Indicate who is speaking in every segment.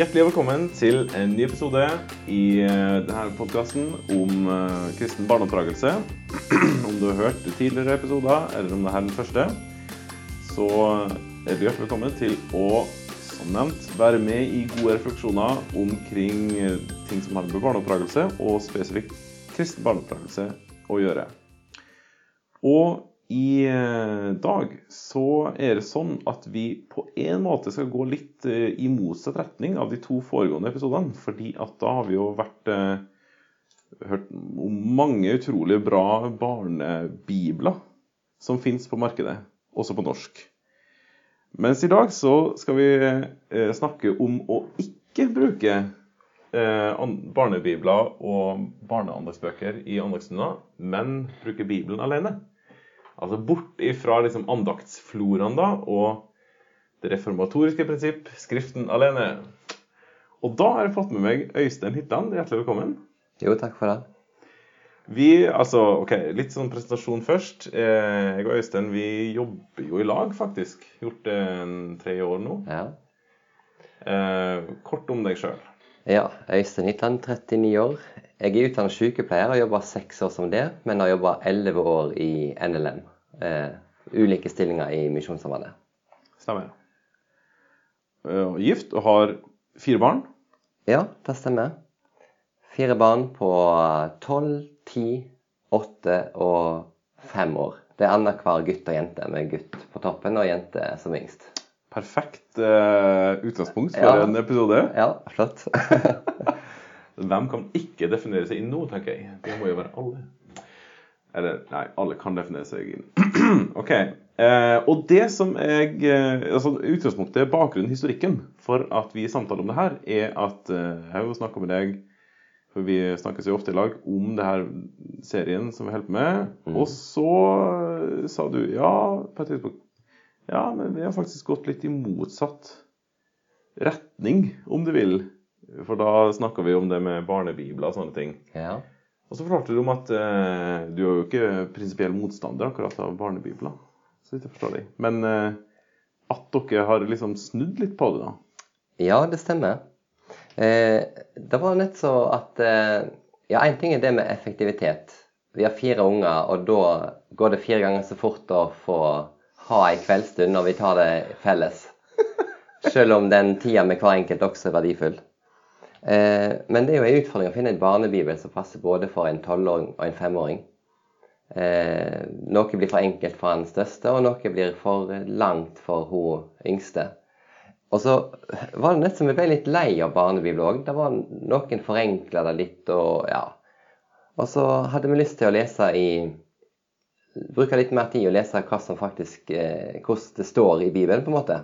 Speaker 1: Hjertelig velkommen til en ny episode i eh, denne podkasten om eh, kristen barneoppdragelse. Om du har hørt tidligere episoder, eller om det er den første, så er du hjertelig velkommen til å, som nevnt, være med i gode refleksjoner omkring eh, ting som har med barneoppdragelse og spesifikt kristen barneoppdragelse å gjøre. Og i eh, dag så er det sånn at vi på en måte skal gå litt eh, i motsatt retning av de to foregående episodene. Fordi at da har vi jo vært eh, hørt om mange utrolig bra barnebibler som fins på markedet, også på norsk. Mens i dag så skal vi snakke om å ikke bruke barnebibler og barneandagsbøker i andagsstunder, men bruke Bibelen alene. Altså bort ifra liksom andaktsfloraen da, og det reformatoriske prinsipp, Skriften alene. Og da har jeg fått med meg Øystein Hytland. Hjertelig velkommen.
Speaker 2: Jo, takk for det.
Speaker 1: Vi, altså, ok, Litt sånn presentasjon først. Eh, jeg og Øystein vi jobber jo i lag, faktisk. Gjort det en tre år nå.
Speaker 2: Ja.
Speaker 1: Eh, kort om deg sjøl.
Speaker 2: ja Øystein Hitland, 39 år. Jeg er utdannet sykepleier og har jobba seks år som det, men har jobba elleve år i NLM. Eh, ulike stillinger i Misjonssambandet.
Speaker 1: Stemmer. Uh, gift og har fire barn.
Speaker 2: Ja, det stemmer. Fire barn på tolv, ti, åtte og fem år. Det er annenhver gutt og jente, med gutt på toppen og jente som yngst.
Speaker 1: Perfekt uh, utgangspunkt for
Speaker 2: Ja.
Speaker 1: en episode.
Speaker 2: Ja, flott.
Speaker 1: Hvem kan ikke definere seg inn nå, tenker jeg. Det må jo være alle. Eller nei, alle kan definere seg inn. ok. Eh, og det som jeg eh, altså Utgangspunktet, bakgrunnen, historikken for at vi samtaler om det her, er at eh, jeg har snakka med deg for vi snakkes jo ofte i lag om det her serien som vi holder på med. Og så eh, sa du ja på et tidspunkt Ja, men vi har faktisk gått litt i motsatt retning, om du vil. For da snakka vi om det med barnebibler og sånne ting.
Speaker 2: Ja.
Speaker 1: Og så fortalte du om at eh, du er jo ikke prinsipiell motstander akkurat av barnebibler. Så vidt jeg forstår deg. Men eh, at dere har liksom snudd litt på det, da.
Speaker 2: Ja, det stemmer. Eh, det var nett så at eh, Ja, én ting er det med effektivitet. Vi har fire unger, og da går det fire ganger så fort å få ha ei kveldsstund når vi tar det felles. Selv om den tida med hver enkelt også er verdifull. Eh, men det er jo en utfordring å finne en barnebibel som passer både for en tolvåring og en femåring. Eh, noe blir for enkelt for han største, og noe blir for langt for hun yngste. Og så var det nesten som vi ble litt lei av barnebibel òg. Det var Noen forenkla det litt og ja. Og så hadde vi lyst til å lese i Bruke litt mer tid og lese hva som faktisk eh, hvordan det står i Bibelen, på en måte.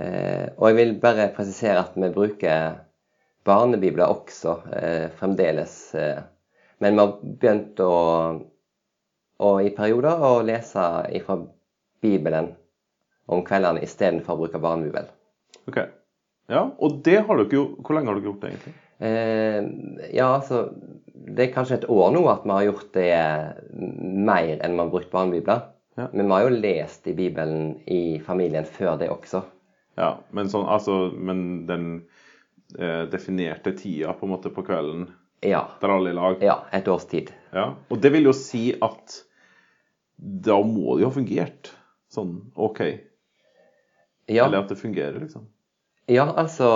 Speaker 2: Eh, og jeg vil bare presisere at vi bruker barnebibler også eh, fremdeles. Eh, men vi har begynt å, å i perioder å lese fra Bibelen om kveldene istedenfor å bruke barnebibel.
Speaker 1: Ok. Ja, og det har dere jo Hvor lenge har dere gjort det, egentlig?
Speaker 2: Eh, ja, altså Det er kanskje et år nå at vi har gjort det mer enn vi har brukt barnebibler.
Speaker 1: Ja.
Speaker 2: Men vi har jo lest i Bibelen i familien før det også.
Speaker 1: Ja, men sånn, altså Men den definerte tida på en måte på kvelden
Speaker 2: Ja.
Speaker 1: der alle er i lag
Speaker 2: ja et års tid.
Speaker 1: Ja, og det vil jo si at da må det jo ha fungert sånn OK.
Speaker 2: Ja,
Speaker 1: Eller at det fungerer, liksom.
Speaker 2: ja, altså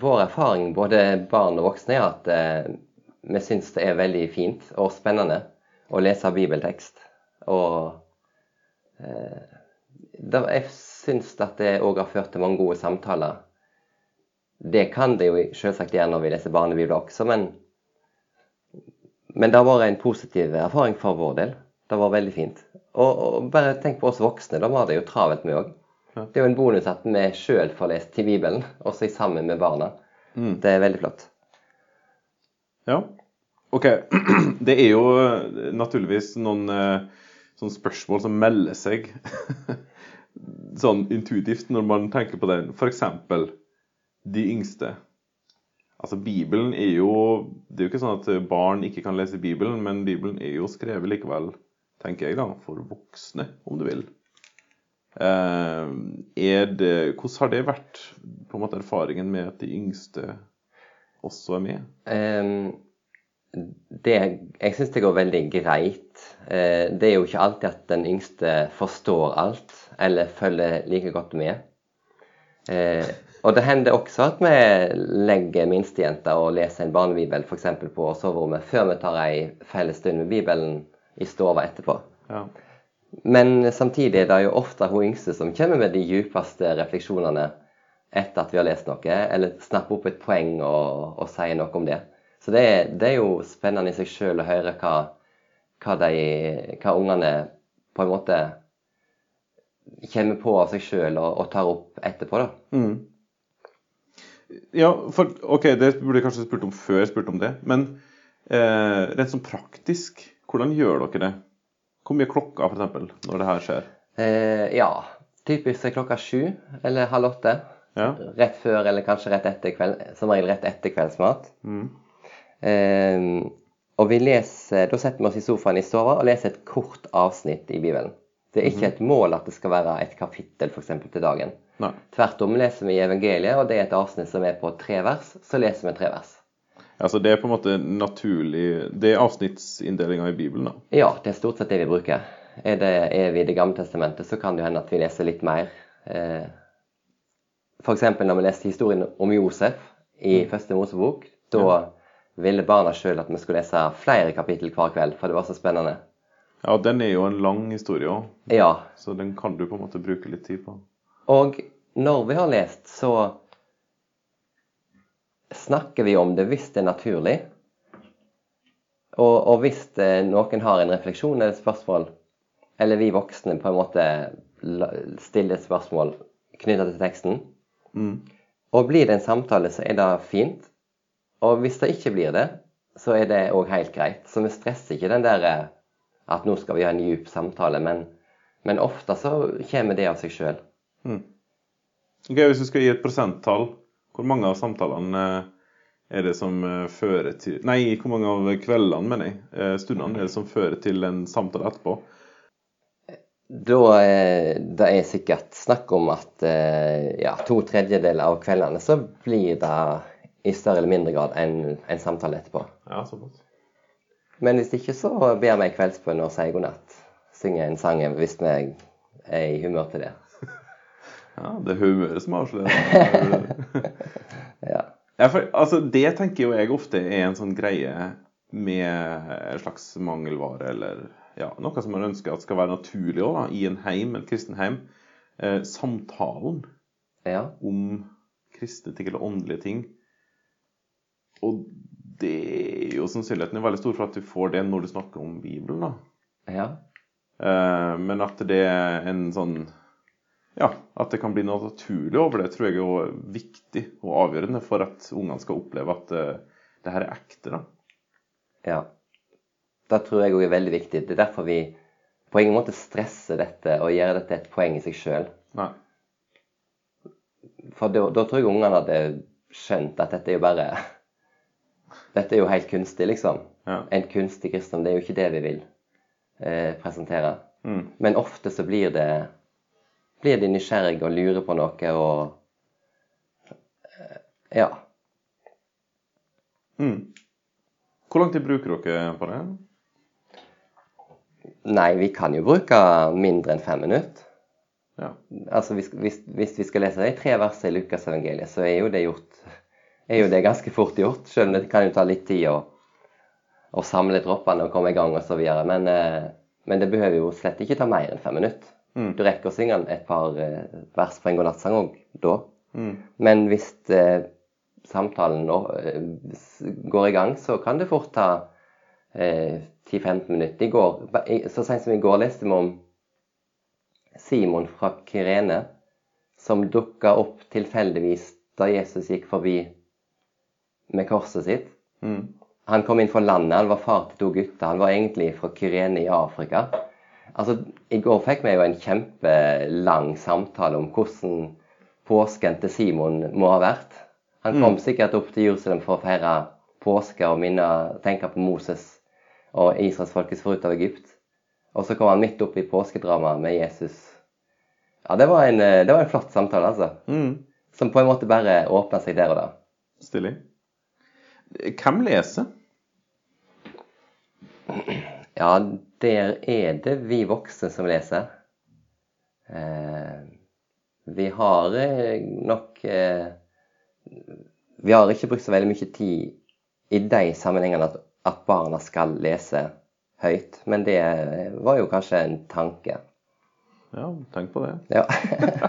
Speaker 2: Vår erfaring, både barn og voksne, er at eh, vi syns det er veldig fint og spennende å lese bibeltekst. Og eh, jeg syns at det òg har ført til mange gode samtaler. Det kan det jo selvsagt gjøre når vi leser barnebibler også, men men det har vært en positiv erfaring for vår del. Det var veldig fint. Og, og bare tenk på oss voksne, da var det jo travelt med òg. Det er jo en bonus at vi sjøl får lest til Bibelen, også sammen med barna.
Speaker 1: Mm.
Speaker 2: Det er veldig flott.
Speaker 1: Ja. OK. Det er jo eh, naturligvis noen sånne spørsmål som melder seg sånn intuitivt når man tenker på det. F.eks. de yngste. Altså Bibelen er jo Det er jo ikke sånn at barn ikke kan lese Bibelen, men Bibelen er jo skrevet likevel, tenker jeg, da, for voksne, om du vil. Eh, det, hvordan har det vært på en måte erfaringen med at de yngste også er med?
Speaker 2: Um, det, jeg syns det går veldig greit. Eh, det er jo ikke alltid at den yngste forstår alt eller følger like godt med. Eh, og det hender også at vi legger minstejenta og leser en barnebibel f.eks. på soverommet før vi tar ei felles stund med Bibelen i stua etterpå.
Speaker 1: Ja.
Speaker 2: Men samtidig er det jo ofte hun yngste som kommer med de djupeste refleksjonene etter at vi har lest noe, eller snapper opp et poeng og, og sier noe om det. Så det er, det er jo spennende i seg sjøl å høre hva, hva, de, hva ungene på en måte kommer på av seg sjøl og, og, tar opp etterpå. da.
Speaker 1: Mm. Ja, for OK, det burde jeg kanskje spurt om før jeg spurte om det. Men eh, rett sånn praktisk, hvordan gjør dere det? Hvor mye klokka, f.eks., når det her skjer?
Speaker 2: Eh, ja, typisk er klokka sju eller halv åtte.
Speaker 1: Ja.
Speaker 2: Rett før eller kanskje rett etter kveld, som regel rett etter kveldsmat.
Speaker 1: Mm.
Speaker 2: Eh, og vi leser, Da setter vi oss i sofaen i stua og leser et kort avsnitt i Bibelen. Det er ikke et mål at det skal være et kapittel for eksempel, til dagen.
Speaker 1: Nei.
Speaker 2: Tvert om leser vi i evangeliet, og det er et avsnitt som er på tre vers. Så leser vi tre vers.
Speaker 1: Altså Det er på en måte naturlig Det er avsnittsinndelinga i Bibelen, da.
Speaker 2: Ja, det er stort sett det vi bruker. Er, det, er vi i Det gamle testamentet, så kan det hende at vi leser litt mer. Eh, F.eks. når vi leste historien om Josef i første Mosebok. Da ville barna sjøl at vi skulle lese flere kapittel hver kveld, for det var så spennende.
Speaker 1: Ja, den er jo en lang historie òg,
Speaker 2: Ja,
Speaker 1: så den kan du på en måte bruke litt tid på.
Speaker 2: Og når vi har lest, så snakker vi om det hvis det er naturlig. Og, og hvis det, noen har en refleksjon eller et spørsmål, eller vi voksne på en måte stiller et spørsmål knytta til teksten,
Speaker 1: Mm.
Speaker 2: og blir det en samtale, så er det fint. Og hvis det ikke blir det, så er det òg helt greit. Så vi stresser ikke den der eh, at nå skal vi ha en djup samtale, men, men ofte så kommer det av seg sjøl.
Speaker 1: Mm. Ok, Hvis du skal gi et prosenttall, hvor mange av samtalene eh, er det som eh, fører til Nei, hvor mange av kveldene, mener jeg, eh, stundene, er det som fører til en samtale etterpå?
Speaker 2: Da er det er sikkert snakk om at ja, to tredjedeler av kveldene så blir det i større eller mindre grad en, en samtale etterpå.
Speaker 1: Ja, såpass.
Speaker 2: Men hvis ikke, så ber vi kveldsbønn og sier god natt. Synger en sang hvis vi er i humør til det.
Speaker 1: Ja, det er humøret som avslører.
Speaker 2: Ja.
Speaker 1: ja, for, altså, det tenker jo jeg ofte er en sånn greie med en slags mangelvare, eller ja, noe som man ønsker at skal være naturlig også, da, i en heim, en kristen heim. Eh, samtalen
Speaker 2: ja.
Speaker 1: om kristne ting eller åndelige ting. Og det er jo sannsynligheten er veldig stor for at du får det når du snakker om Bibelen. da.
Speaker 2: ja.
Speaker 1: Eh, men at det er en sånn Ja, at det kan bli noe naturlig over det, tror jeg er jo viktig og avgjørende for at ungene skal oppleve at eh, det her er ekte. da.
Speaker 2: Ja. Det tror jeg òg er veldig viktig. Det er derfor vi på ingen måte stresser dette og gjør dette et poeng i seg sjøl. For da, da tror jeg ungene hadde skjønt at dette er jo bare Dette er jo helt kunstig, liksom.
Speaker 1: Ja.
Speaker 2: En kunstig kristendom. Det er jo ikke det vi vil eh, presentere.
Speaker 1: Mm.
Speaker 2: Men ofte så blir det blir de nysgjerrige og lurer på noe og eh, Ja.
Speaker 1: Mm. Hvor lang tid bruker dere på det?
Speaker 2: Nei, vi kan jo bruke mindre enn fem minutter.
Speaker 1: Ja.
Speaker 2: Altså, hvis, hvis, hvis vi skal lese de tre versene i Lukas evangeliet, så er jo det gjort er jo det ganske fort gjort. Selv om det kan jo ta litt tid å, å samle droppene og komme i gang osv. Men, eh, men det behøver jo slett ikke ta mer enn fem minutter.
Speaker 1: Mm.
Speaker 2: Du rekker å synge et par eh, vers på en godnattsang òg da.
Speaker 1: Mm.
Speaker 2: Men hvis eh, samtalen eh, går i gang, så kan det fort ta eh, 10-15 minutter. I går, så sent som i går leste vi om Simon fra Kyrene som dukka opp tilfeldigvis da Jesus gikk forbi med korset sitt.
Speaker 1: Mm.
Speaker 2: Han kom inn fra landet, han var far til to gutter. Han var egentlig fra Kyrene i Afrika. Altså, I går fikk vi jo en kjempelang samtale om hvordan påsken til Simon må ha vært. Han kom sikkert opp til Jerusalem for å feire påske og minne, tenke på Moses og Israels forut av Egypt. Og så kom han midt opp i påskedramaet med Jesus. Ja, det var en, eh, det var en flott samtale, altså.
Speaker 1: Mm.
Speaker 2: Som på en måte bare åpna seg der og da.
Speaker 1: Stilig. Hvem leser?
Speaker 2: Ja, der er det vi voksne som leser. Eh, vi har eh, nok eh, Vi har ikke brukt så veldig mye tid i de sammenhengene at, at barna skal lese høyt. Men det var jo kanskje en tanke.
Speaker 1: Ja, tenk på det.
Speaker 2: Ja.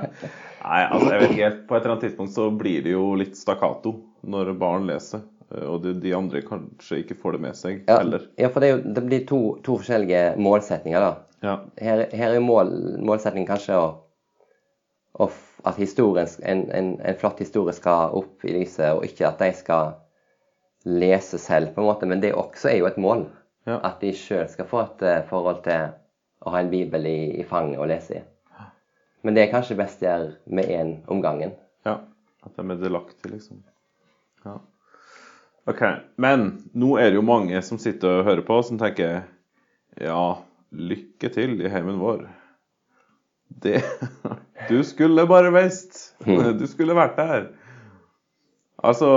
Speaker 1: Nei, altså jeg vet ikke helt. På et eller annet tidspunkt så blir det jo litt stakkato når barn leser. Og de, de andre kanskje ikke får det med seg
Speaker 2: ja,
Speaker 1: heller.
Speaker 2: ja for det, jo, det blir to, to forskjellige målsetninger, da.
Speaker 1: Ja.
Speaker 2: Her, her er mål, målsettingen kanskje å, å at historien, en, en, en flott historie skal opp i lyset, og ikke at de skal lese selv, på en måte. Men det også er jo et mål.
Speaker 1: Ja.
Speaker 2: At de sjøl skal få et eh, forhold til å ha en bibel i, i fanget å lese i. Men det er kanskje best å gjøre med én om gangen.
Speaker 1: ja. At de er delaktige, liksom. Ja. OK. Men nå er det jo mange som sitter og hører på, som tenker Ja, lykke til i heimen vår. Det Du skulle bare visst! Du skulle vært der. Altså,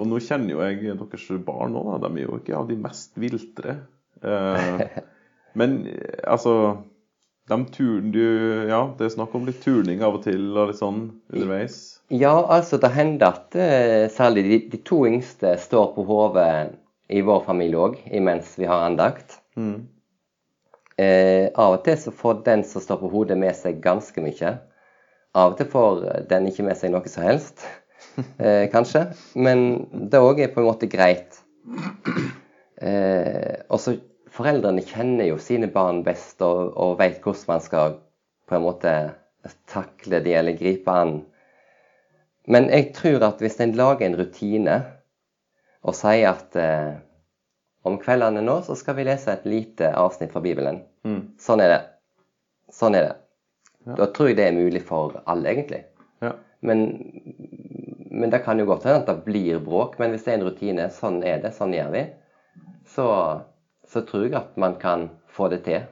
Speaker 1: og nå kjenner jo jeg deres barn da. De er jo ikke av de mest viltre. Eh, men altså de turen du, ja, Det er snakk om litt turning av og til og litt sånn underveis.
Speaker 2: Ja, altså det hender at eh, særlig de, de to yngste står på hodet i vår familie òg, imens vi har andakt.
Speaker 1: Mm.
Speaker 2: Eh, av og til så får den som står på hodet, med seg ganske mye. Av og til får den ikke med seg noe som helst, eh, kanskje. Men det òg er på en måte greit. Eh, og så Foreldrene kjenner jo sine barn best og, og vet hvordan man skal på en måte takle de eller gripe an. Men jeg tror at hvis en lager en rutine og sier at eh, om kveldene nå så skal vi lese et lite avsnitt fra Bibelen.
Speaker 1: Mm.
Speaker 2: Sånn er det. Sånn er det.
Speaker 1: Ja.
Speaker 2: Da tror jeg det er mulig for alle, egentlig.
Speaker 1: Ja.
Speaker 2: Men, men det kan jo godt hende at det blir bråk. Men hvis det er en rutine, sånn er det, sånn gjør vi, så, så tror jeg at man kan få det til.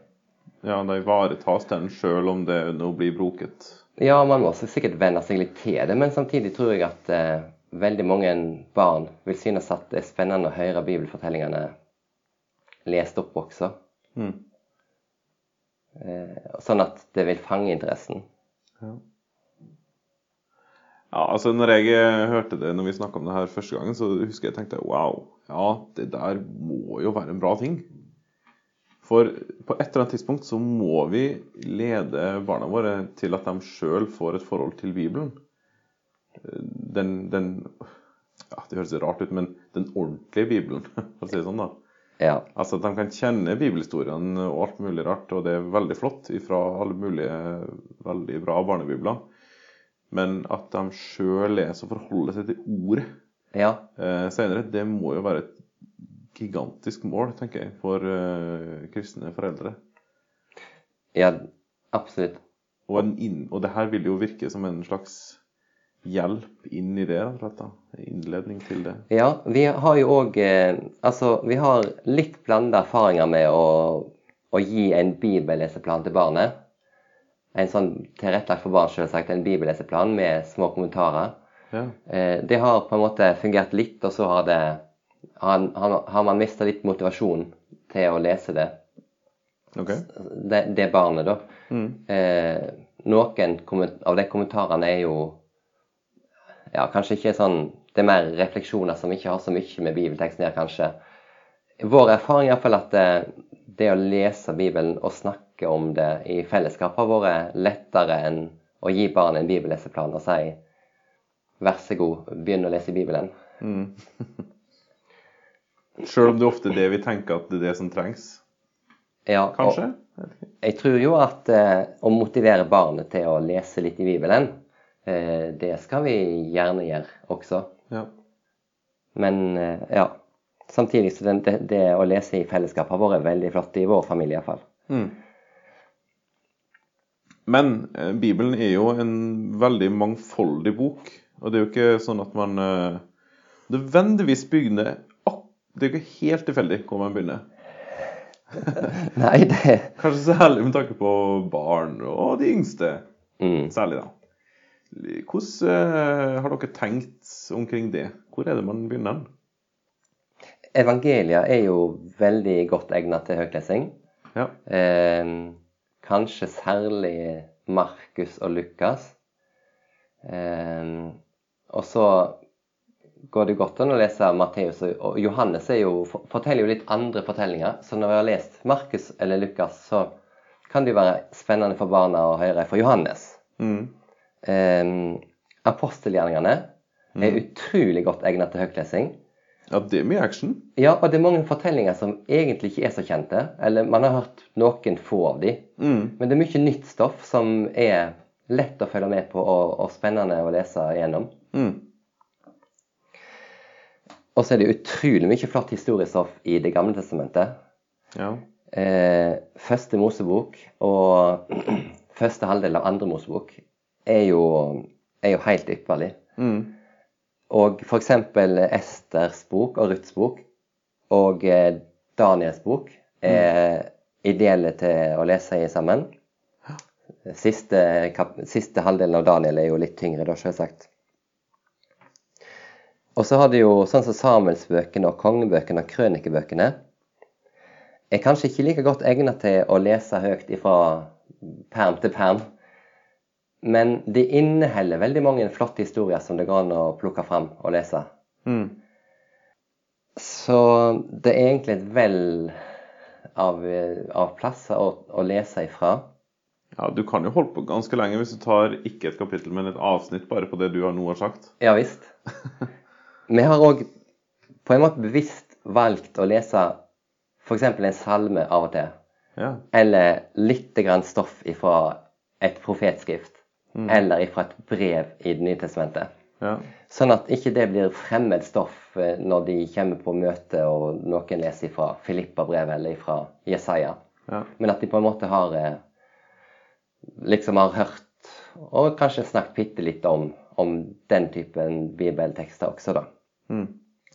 Speaker 1: ja, da ivaretas den sjøl om det nå blir broket.
Speaker 2: Ja, man må sikkert venne seg litt til det, men samtidig tror jeg at eh, veldig mange barn vil synes at det er spennende å høre bibelfortellingene lest opp også.
Speaker 1: Mm.
Speaker 2: Eh, sånn at det vil fange interessen.
Speaker 1: Ja. Ja, altså når jeg eh, hørte det når vi snakka om det her første gangen, så husker jeg tenkte wow, ja, det der må jo være en bra ting. For på et eller annet tidspunkt så må vi lede barna våre til at de sjøl får et forhold til Bibelen. Den, den ja, Det høres rart ut, men den ordentlige Bibelen, for å si det sånn, da.
Speaker 2: Ja.
Speaker 1: Altså at de kan kjenne bibelhistoriene og alt mulig rart, og det er veldig flott fra alle mulige veldig bra barnebibler. Men at de sjøl leser og forholder seg til ordet
Speaker 2: ja.
Speaker 1: eh, senere, det må jo være et gigantisk mål, tenker jeg, for uh, kristne foreldre.
Speaker 2: Ja, absolutt.
Speaker 1: Og, en inn, og det her vil jo virke som en slags hjelp inn i det, rett og. Innledning til det.
Speaker 2: Ja, vi har jo òg eh, Altså, vi har litt blandede erfaringer med å, å gi en bibelleseplan til barnet. En sånn tilrettelagt for barn, selvsagt. En bibelleseplan med små kommentarer.
Speaker 1: Ja.
Speaker 2: Eh, det har på en måte fungert litt, og så har det har, han, har man mista litt motivasjon til å lese det.
Speaker 1: OK.
Speaker 2: Det, det barnet, da.
Speaker 1: Mm.
Speaker 2: Eh, noen av de kommentarene er jo ja, kanskje ikke sånn Det er mer refleksjoner som ikke har så mye med bibelteksten å gjøre, kanskje. Vår erfaring er iallfall at det, det å lese Bibelen og snakke om det i fellesskap har vært lettere enn å gi barn en bibelleseplan og si vær så god, begynn å lese Bibelen.
Speaker 1: Mm. Sjøl om det ofte er det vi tenker at det er det som trengs.
Speaker 2: Ja,
Speaker 1: Kanskje?
Speaker 2: Jeg tror jo at eh, å motivere barnet til å lese litt i Bibelen, eh, det skal vi gjerne gjøre også.
Speaker 1: Ja.
Speaker 2: Men eh, ja. Samtidig så det, det, det å lese i fellesskap har vært veldig flott i vår familie iallfall.
Speaker 1: Mm. Men eh, Bibelen er jo en veldig mangfoldig bok. Og det er jo ikke sånn at man eh, nødvendigvis begynner ak Det er jo ikke helt tilfeldig hvor man begynner.
Speaker 2: Nei, det
Speaker 1: Kanskje særlig med tanke på barn og de yngste.
Speaker 2: Mm.
Speaker 1: Særlig, da. Hvordan eh, har dere tenkt omkring det? Hvor er det man begynner?
Speaker 2: Evangelia er jo veldig godt egnet til høytlesing.
Speaker 1: Ja.
Speaker 2: Eh, kanskje særlig Markus og Lukas. Eh, og så går det godt an å lese Matteus og Johannes jo, forteller jo litt andre fortellinger. Så når vi har lest Markus eller Lukas, så kan det jo være spennende for barna å høre fra Johannes.
Speaker 1: Mm.
Speaker 2: Eh, apostelgjerningene er utrolig godt egnet til høytlesing.
Speaker 1: ja, det er mye action.
Speaker 2: Ja, og det er mange fortellinger som egentlig ikke er så kjente. Eller man har hørt noen få av de.
Speaker 1: Mm.
Speaker 2: Men det er mye nytt stoff som er lett å følge med på og, og spennende å lese igjennom.
Speaker 1: Mm.
Speaker 2: Og så er det utrolig mye flott historiestoff i Det gamle testamentet.
Speaker 1: Ja.
Speaker 2: Eh, første Mosebok og første halvdel av andre Mosebok er jo, er jo helt ypperlig.
Speaker 1: Mm.
Speaker 2: Og f.eks. Esters bok og Ruths bok og eh, Daniels bok er ideelle til å lese i sammen. Siste, siste halvdelen av Daniel er jo litt tyngre, da, selvsagt. Og så har du jo sånn som Samuelsbøkene og kongebøkene og krønikebøkene. Er kanskje ikke like godt egnet til å lese høyt ifra perm til perm. Men de inneholder veldig mange flotte historier som det går an å plukke fram og lese.
Speaker 1: Mm.
Speaker 2: Så det er egentlig et vell av, av plasser å, å lese ifra.
Speaker 1: ja, du kan jo holde på ganske lenge hvis du tar ikke et kapittel, men et avsnitt bare på det du har nå har sagt.
Speaker 2: Ja visst. Vi har òg på en måte bevisst valgt å lese f.eks. en salme av og til.
Speaker 1: Ja.
Speaker 2: Eller litt grann stoff ifra et profetskrift. Eller ifra et brev i Det nye testamentet.
Speaker 1: Ja.
Speaker 2: Sånn at ikke det blir fremmed stoff eh, når de kommer på møte og noen leser fra Filippa-brevet eller fra Jesaja.
Speaker 1: Ja.
Speaker 2: Men at de på en måte har eh, liksom har hørt og kanskje snakket bitte litt om, om den typen bibeltekster også, da.
Speaker 1: Mm.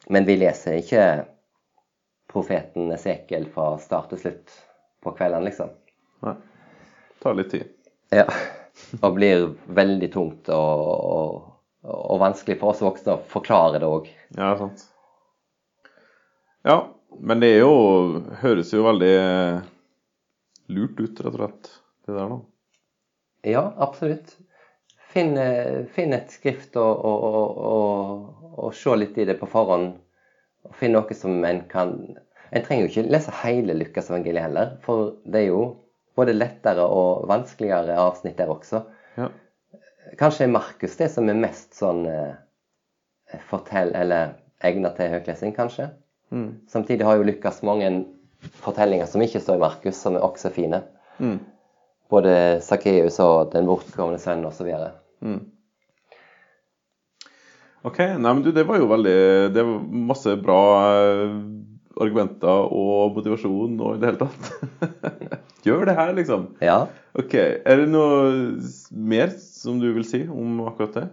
Speaker 2: Men vi leser ikke profeten Esekiel fra start til slutt på kvelden, liksom.
Speaker 1: Nei. Tar litt tid.
Speaker 2: Ja. Og blir veldig tungt og, og, og vanskelig for oss voksne å forklare det òg.
Speaker 1: Ja, sant. Ja, men det er jo Høres jo veldig lurt ut, rett og slett, det der, nå.
Speaker 2: Ja, absolutt. Finn, eh, finn et skrift og, og, og, se litt i det på forhånd. Og Finne noe som en kan En trenger jo ikke lese hele Lukas evangeliet heller, for det er jo både lettere og vanskeligere avsnitt der også.
Speaker 1: Ja.
Speaker 2: Kanskje er Markus det som er mest sånn eh, fortell... Eller egnet til høytlesing, kanskje.
Speaker 1: Mm.
Speaker 2: Samtidig har jo Lukas mange fortellinger som ikke står i Markus, som er også fine.
Speaker 1: Mm.
Speaker 2: Både Sakkeus og Den bortkomne sønnen osv.
Speaker 1: Mm. OK. Nei, men du, det var jo veldig Det var masse bra eh, argumenter og motivasjon og i det hele tatt. Gjør det her, liksom.
Speaker 2: Ja.
Speaker 1: OK. Er det noe mer som du vil si om akkurat det?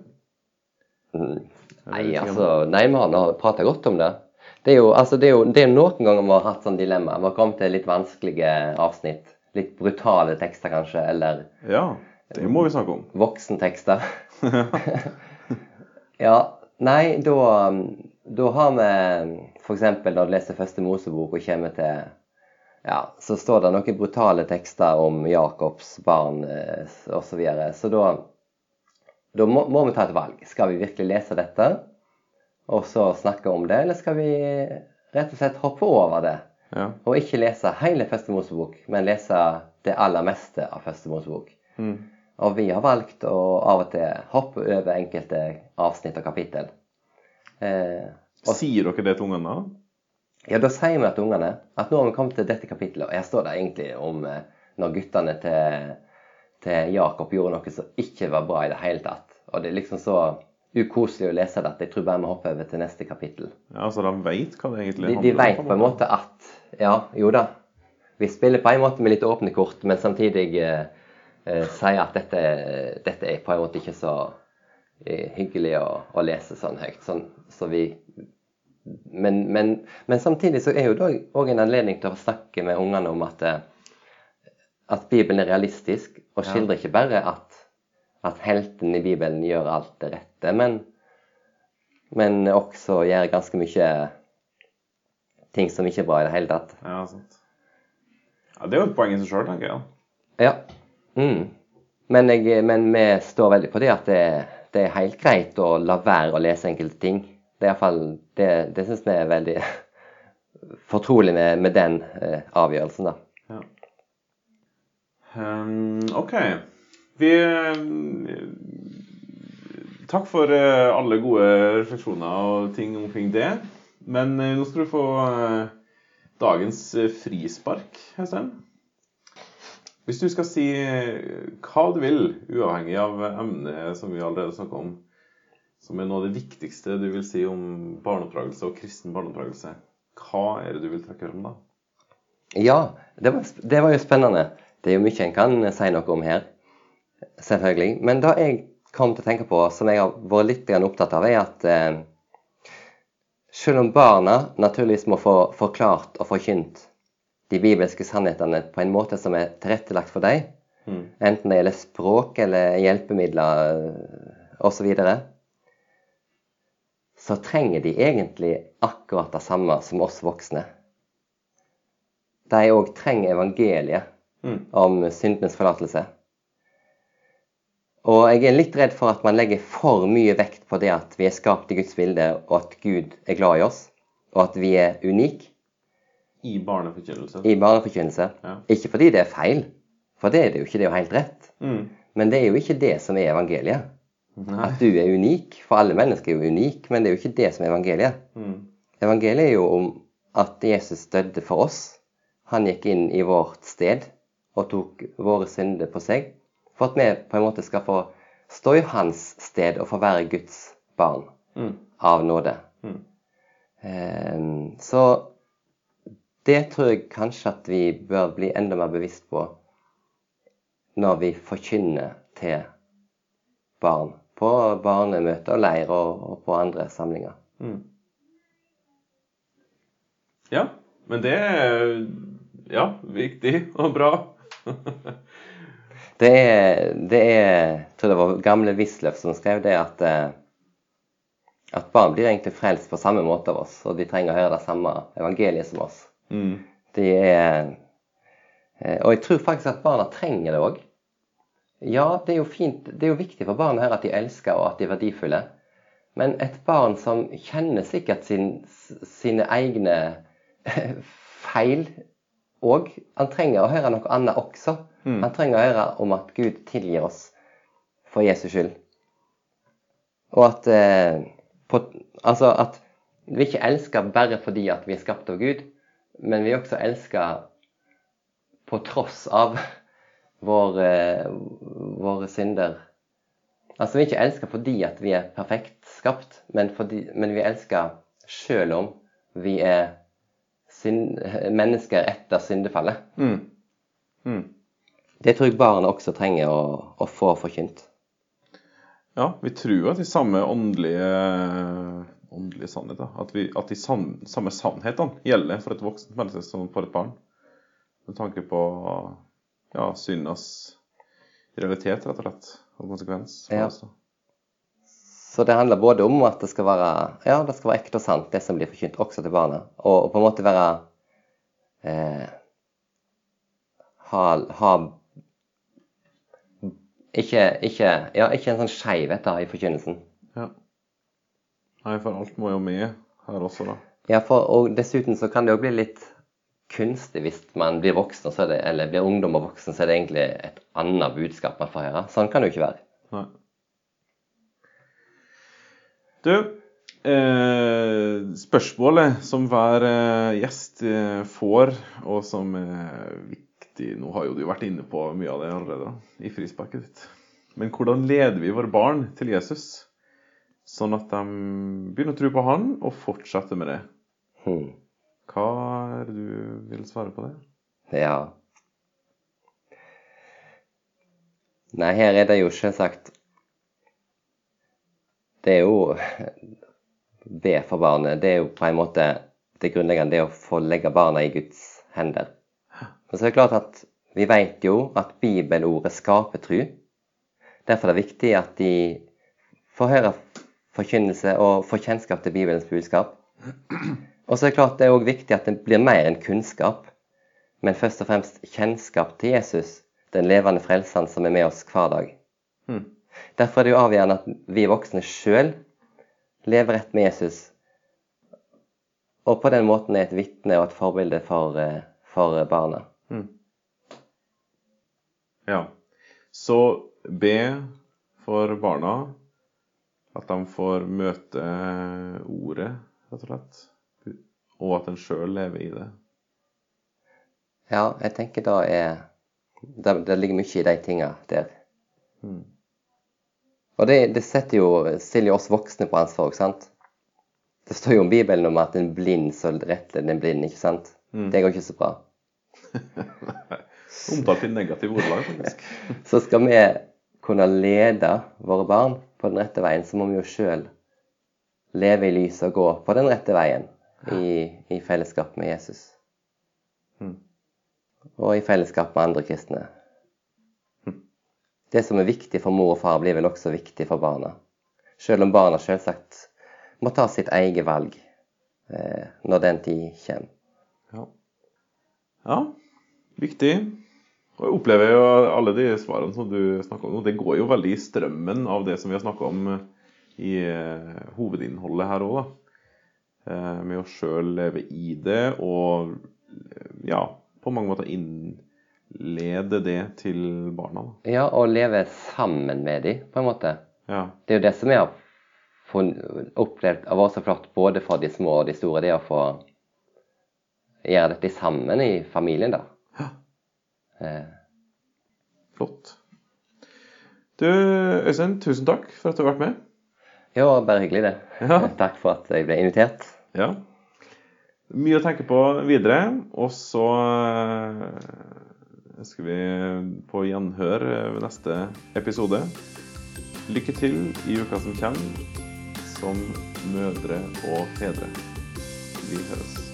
Speaker 2: Mm. Nei, altså, nei, vi har prata godt om det. Det er jo, altså, det er jo det er noen ganger vi har hatt sånn dilemma. Vi har kommet til litt vanskelige avsnitt. Litt brutale tekster, kanskje, eller
Speaker 1: Ja, det må vi snakke om.
Speaker 2: voksentekster. ja, nei, da, da har vi f.eks. når du leser første Mosebok og kommer til ja, så står det noen brutale tekster om Jakobs barn eh, osv. Så, videre. så da, da må, må vi ta et valg. Skal vi virkelig lese dette og så snakke om det, eller skal vi rett og slett hoppe over det?
Speaker 1: Ja.
Speaker 2: Og ikke lese hele første Mosebok, men lese det aller meste av første Mosebok.
Speaker 1: Mm.
Speaker 2: Og vi har valgt å av og til hoppe over enkelte avsnitt og kapittel. Eh,
Speaker 1: Sier dere det til ungene?
Speaker 2: ja, da sier vi til ungene at nå har vi kommet til dette kapittelet, og her står det egentlig om eh, når guttene til, til Jakob gjorde noe som ikke var bra i det hele tatt. Og det er liksom så ukoselig å lese det at jeg tror bare vi hopper over til neste kapittel.
Speaker 1: Ja, Så de vet hva det egentlig handler
Speaker 2: De, de
Speaker 1: veit
Speaker 2: vet på en måte at Ja, jo da. Vi spiller på en måte med litt åpne kort, men samtidig eh, sier at dette, dette er på en måte ikke så eh, hyggelig å, å lese sånn høyt. Sånn, så vi men, men, men samtidig så er jo det òg en anledning til å snakke med ungene om at, eh, at Bibelen er realistisk, og skildrer ikke bare at at helten i Bibelen gjør alt det rette, men, men også gjør ganske mye ting som ikke er bra i det hele tatt.
Speaker 1: Ja, sant. Ja, det er jo et poeng i seg sjøl, tenker jeg.
Speaker 2: Ja. Mm. Men, jeg, men vi står veldig på det at det, det er helt greit å la være å lese enkelte ting. Det er Det, det syns vi er veldig fortrolig med, med den eh, avgjørelsen, da.
Speaker 1: Ja. Um, OK. Vi Takk for eh, alle gode refleksjoner og ting omkring det. Men eh, nå skal du få eh, dagens eh, frispark, Øystein. Hvis du skal si eh, hva du vil, uavhengig av emnet som vi allerede snakka om, som er noe av det viktigste du vil si om barneoppdragelse og kristen barneoppdragelse, hva er det du vil trekke fram da?
Speaker 2: Ja, det var, det var jo spennende. Det er jo mye en kan si noe om her, selvfølgelig. Men det jeg kom til å tenke på, som jeg har vært litt opptatt av, er at eh, selv om barna naturligvis må få forklart og forkynt de bibelske sannhetene på en måte som er tilrettelagt for deg.
Speaker 1: Mm.
Speaker 2: enten det gjelder språk eller hjelpemidler osv., så, så trenger de egentlig akkurat det samme som oss voksne. De òg trenger evangeliet
Speaker 1: Mm.
Speaker 2: om syndenes forlatelse. Og jeg er litt redd for at man legger for mye vekt på det at vi er skapt i Guds bilde, og at Gud er glad i oss, og at vi er unike
Speaker 1: I barneforkynnelse.
Speaker 2: i barneforkynnelse.
Speaker 1: Ja.
Speaker 2: Ikke fordi det er feil, for det er det jo ikke, det er jo helt rett.
Speaker 1: Mm.
Speaker 2: Men det er jo ikke det som er evangeliet.
Speaker 1: Nei.
Speaker 2: At du er unik. For alle mennesker er jo unik, men det er jo ikke det som er evangeliet.
Speaker 1: Mm.
Speaker 2: Evangeliet er jo om at Jesus døde for oss. Han gikk inn i vårt sted og tok våre synder på seg. For at vi på en måte skal få stå i hans sted og få være Guds barn
Speaker 1: Mm.
Speaker 2: av nåde.
Speaker 1: Mm.
Speaker 2: Um, så det tror jeg kanskje at vi bør bli enda mer bevisst på når vi forkynner til barn på barnemøter og leirer og, på andre samlinger.
Speaker 1: Mm. Ja, men det er ja, viktig og bra.
Speaker 2: Det er, det er tror det var gamle Wisløff som skrev det at eh, at barn blir egentlig frelst på samme måte av oss, og de trenger å høre det samme evangeliet som oss.
Speaker 1: Mm.
Speaker 2: De er eh, Og jeg tror faktisk at barna trenger det òg. Ja, det er jo fint, det er jo viktig for barna høre at de elsker og at de er verdifulle. Men et barn som kjenner sikkert sin, sine egne feil òg, han trenger å høre noe annet også.
Speaker 1: Mm.
Speaker 2: Han trenger å høre om at Gud tilgir oss for Jesus skyld. Og at eh, på, Altså at vi ikke elsker bare fordi at vi er skapt av Gud, men vi er også elska på tross av våre, våre synder. Altså vi er ikke elska fordi at vi er perfekt skapt, men, fordi, men vi elsker selv om vi er synd, mennesker etter syndefallet.
Speaker 1: Mm. Mm.
Speaker 2: Det tror jeg barna også trenger å, å få forkynt.
Speaker 1: Ja, vi tror at de samme åndelige, åndelige sannheter At, vi, at de san, samme sannhetene gjelder for et voksent menneske som for et barn. Med tanke på ja, syndas realitet, rett og slett, og konsekvens.
Speaker 2: Ja. Så det handler både om at det skal være, ja, det skal være ekte og sant, det som blir forkynt, også til barna. Og, og på en måte være eh, ha, ha ikke, ikke, ja, ikke en sånn skeivhet i forkynnelsen.
Speaker 1: Nei, for alt må jo med her også, da.
Speaker 2: Ja, for, og dessuten så kan det jo bli litt kunstig hvis man blir voksen, så det, eller blir ungdom og voksen, så er det egentlig et annet budskap man får høre. Sånn kan det jo ikke være.
Speaker 1: Nei. Du, eh, spørsmålet som hver eh, gjest eh, får, og som er viktig Nå har jo du vært inne på mye av det allerede da, i frisparket ditt. Men hvordan leder vi våre barn til Jesus, sånn at de begynner å tro på han og fortsetter med det?
Speaker 2: Hmm.
Speaker 1: Hva er det du vil svare på det?
Speaker 2: Ja. Nei, her er det jo selvsagt Det er jo Be for barnet. Det er jo på en måte det grunnleggende. Det å få legge barna i Guds hender. Men så er det klart at vi vet jo at bibelordet skaper tru. Derfor er det viktig at de får høre forkynnelse og få kjennskap til Bibelens budskap. Og så er det klart det er også viktig at det blir mer enn kunnskap, men først og fremst kjennskap til Jesus, den levende frelseren som er med oss hver dag.
Speaker 1: Hmm.
Speaker 2: Derfor er det jo avgjørende at vi voksne sjøl lever rett med Jesus, og på den måten er et vitne og et forbilde for, eh, for barna.
Speaker 1: Hmm. Ja. Så be for barna at de får møte ordet, rett og slett. Og at en sjøl lever i det.
Speaker 2: Ja, jeg tenker da er Det, det ligger mye i de tinga der.
Speaker 1: Mm.
Speaker 2: Og det, det setter jo, stiller jo oss voksne på ansvar òg, sant? Det står jo om Bibelen om at en blind så rettleder en blind, ikke sant?
Speaker 1: Mm.
Speaker 2: Det går ikke så bra.
Speaker 1: Omtalt i negativ ordelag, faktisk.
Speaker 2: Så skal vi kunne lede våre barn på den rette veien, så må vi jo sjøl leve i lyset og gå på den rette veien i, i fellesskap med Jesus.
Speaker 1: Mm.
Speaker 2: Og i fellesskap med andre kristne. Det som er viktig for mor og far, blir vel også viktig for barna. Selv om barna selvsagt må ta sitt eget valg eh, når den tid kommer.
Speaker 1: Ja. ja. Viktig. Og jeg opplever jo alle de svarene som du snakker om nå, det går jo veldig i strømmen av det som vi har snakka om eh, i eh, hovedinnholdet her òg, da. Eh, med å sjøl leve i det og ja, på mange måter innlede det til barna. Da.
Speaker 2: Ja, og leve sammen med dem, på en måte.
Speaker 1: Ja.
Speaker 2: Det er jo det som jeg har opplevd har vært så flott både for de små og de store, det å få gjøre dette sammen i familien, da.
Speaker 1: Ja.
Speaker 2: Eh,
Speaker 1: Flott. Du, Øystein, tusen takk for at du har vært med.
Speaker 2: jo, bare hyggelig, det.
Speaker 1: Ja.
Speaker 2: Takk for at jeg ble invitert.
Speaker 1: Ja. Mye å tenke på videre. Og så eh, skal vi på gjenhør ved neste episode. Lykke til i uka som kommer som mødre og fedre. Vi høres.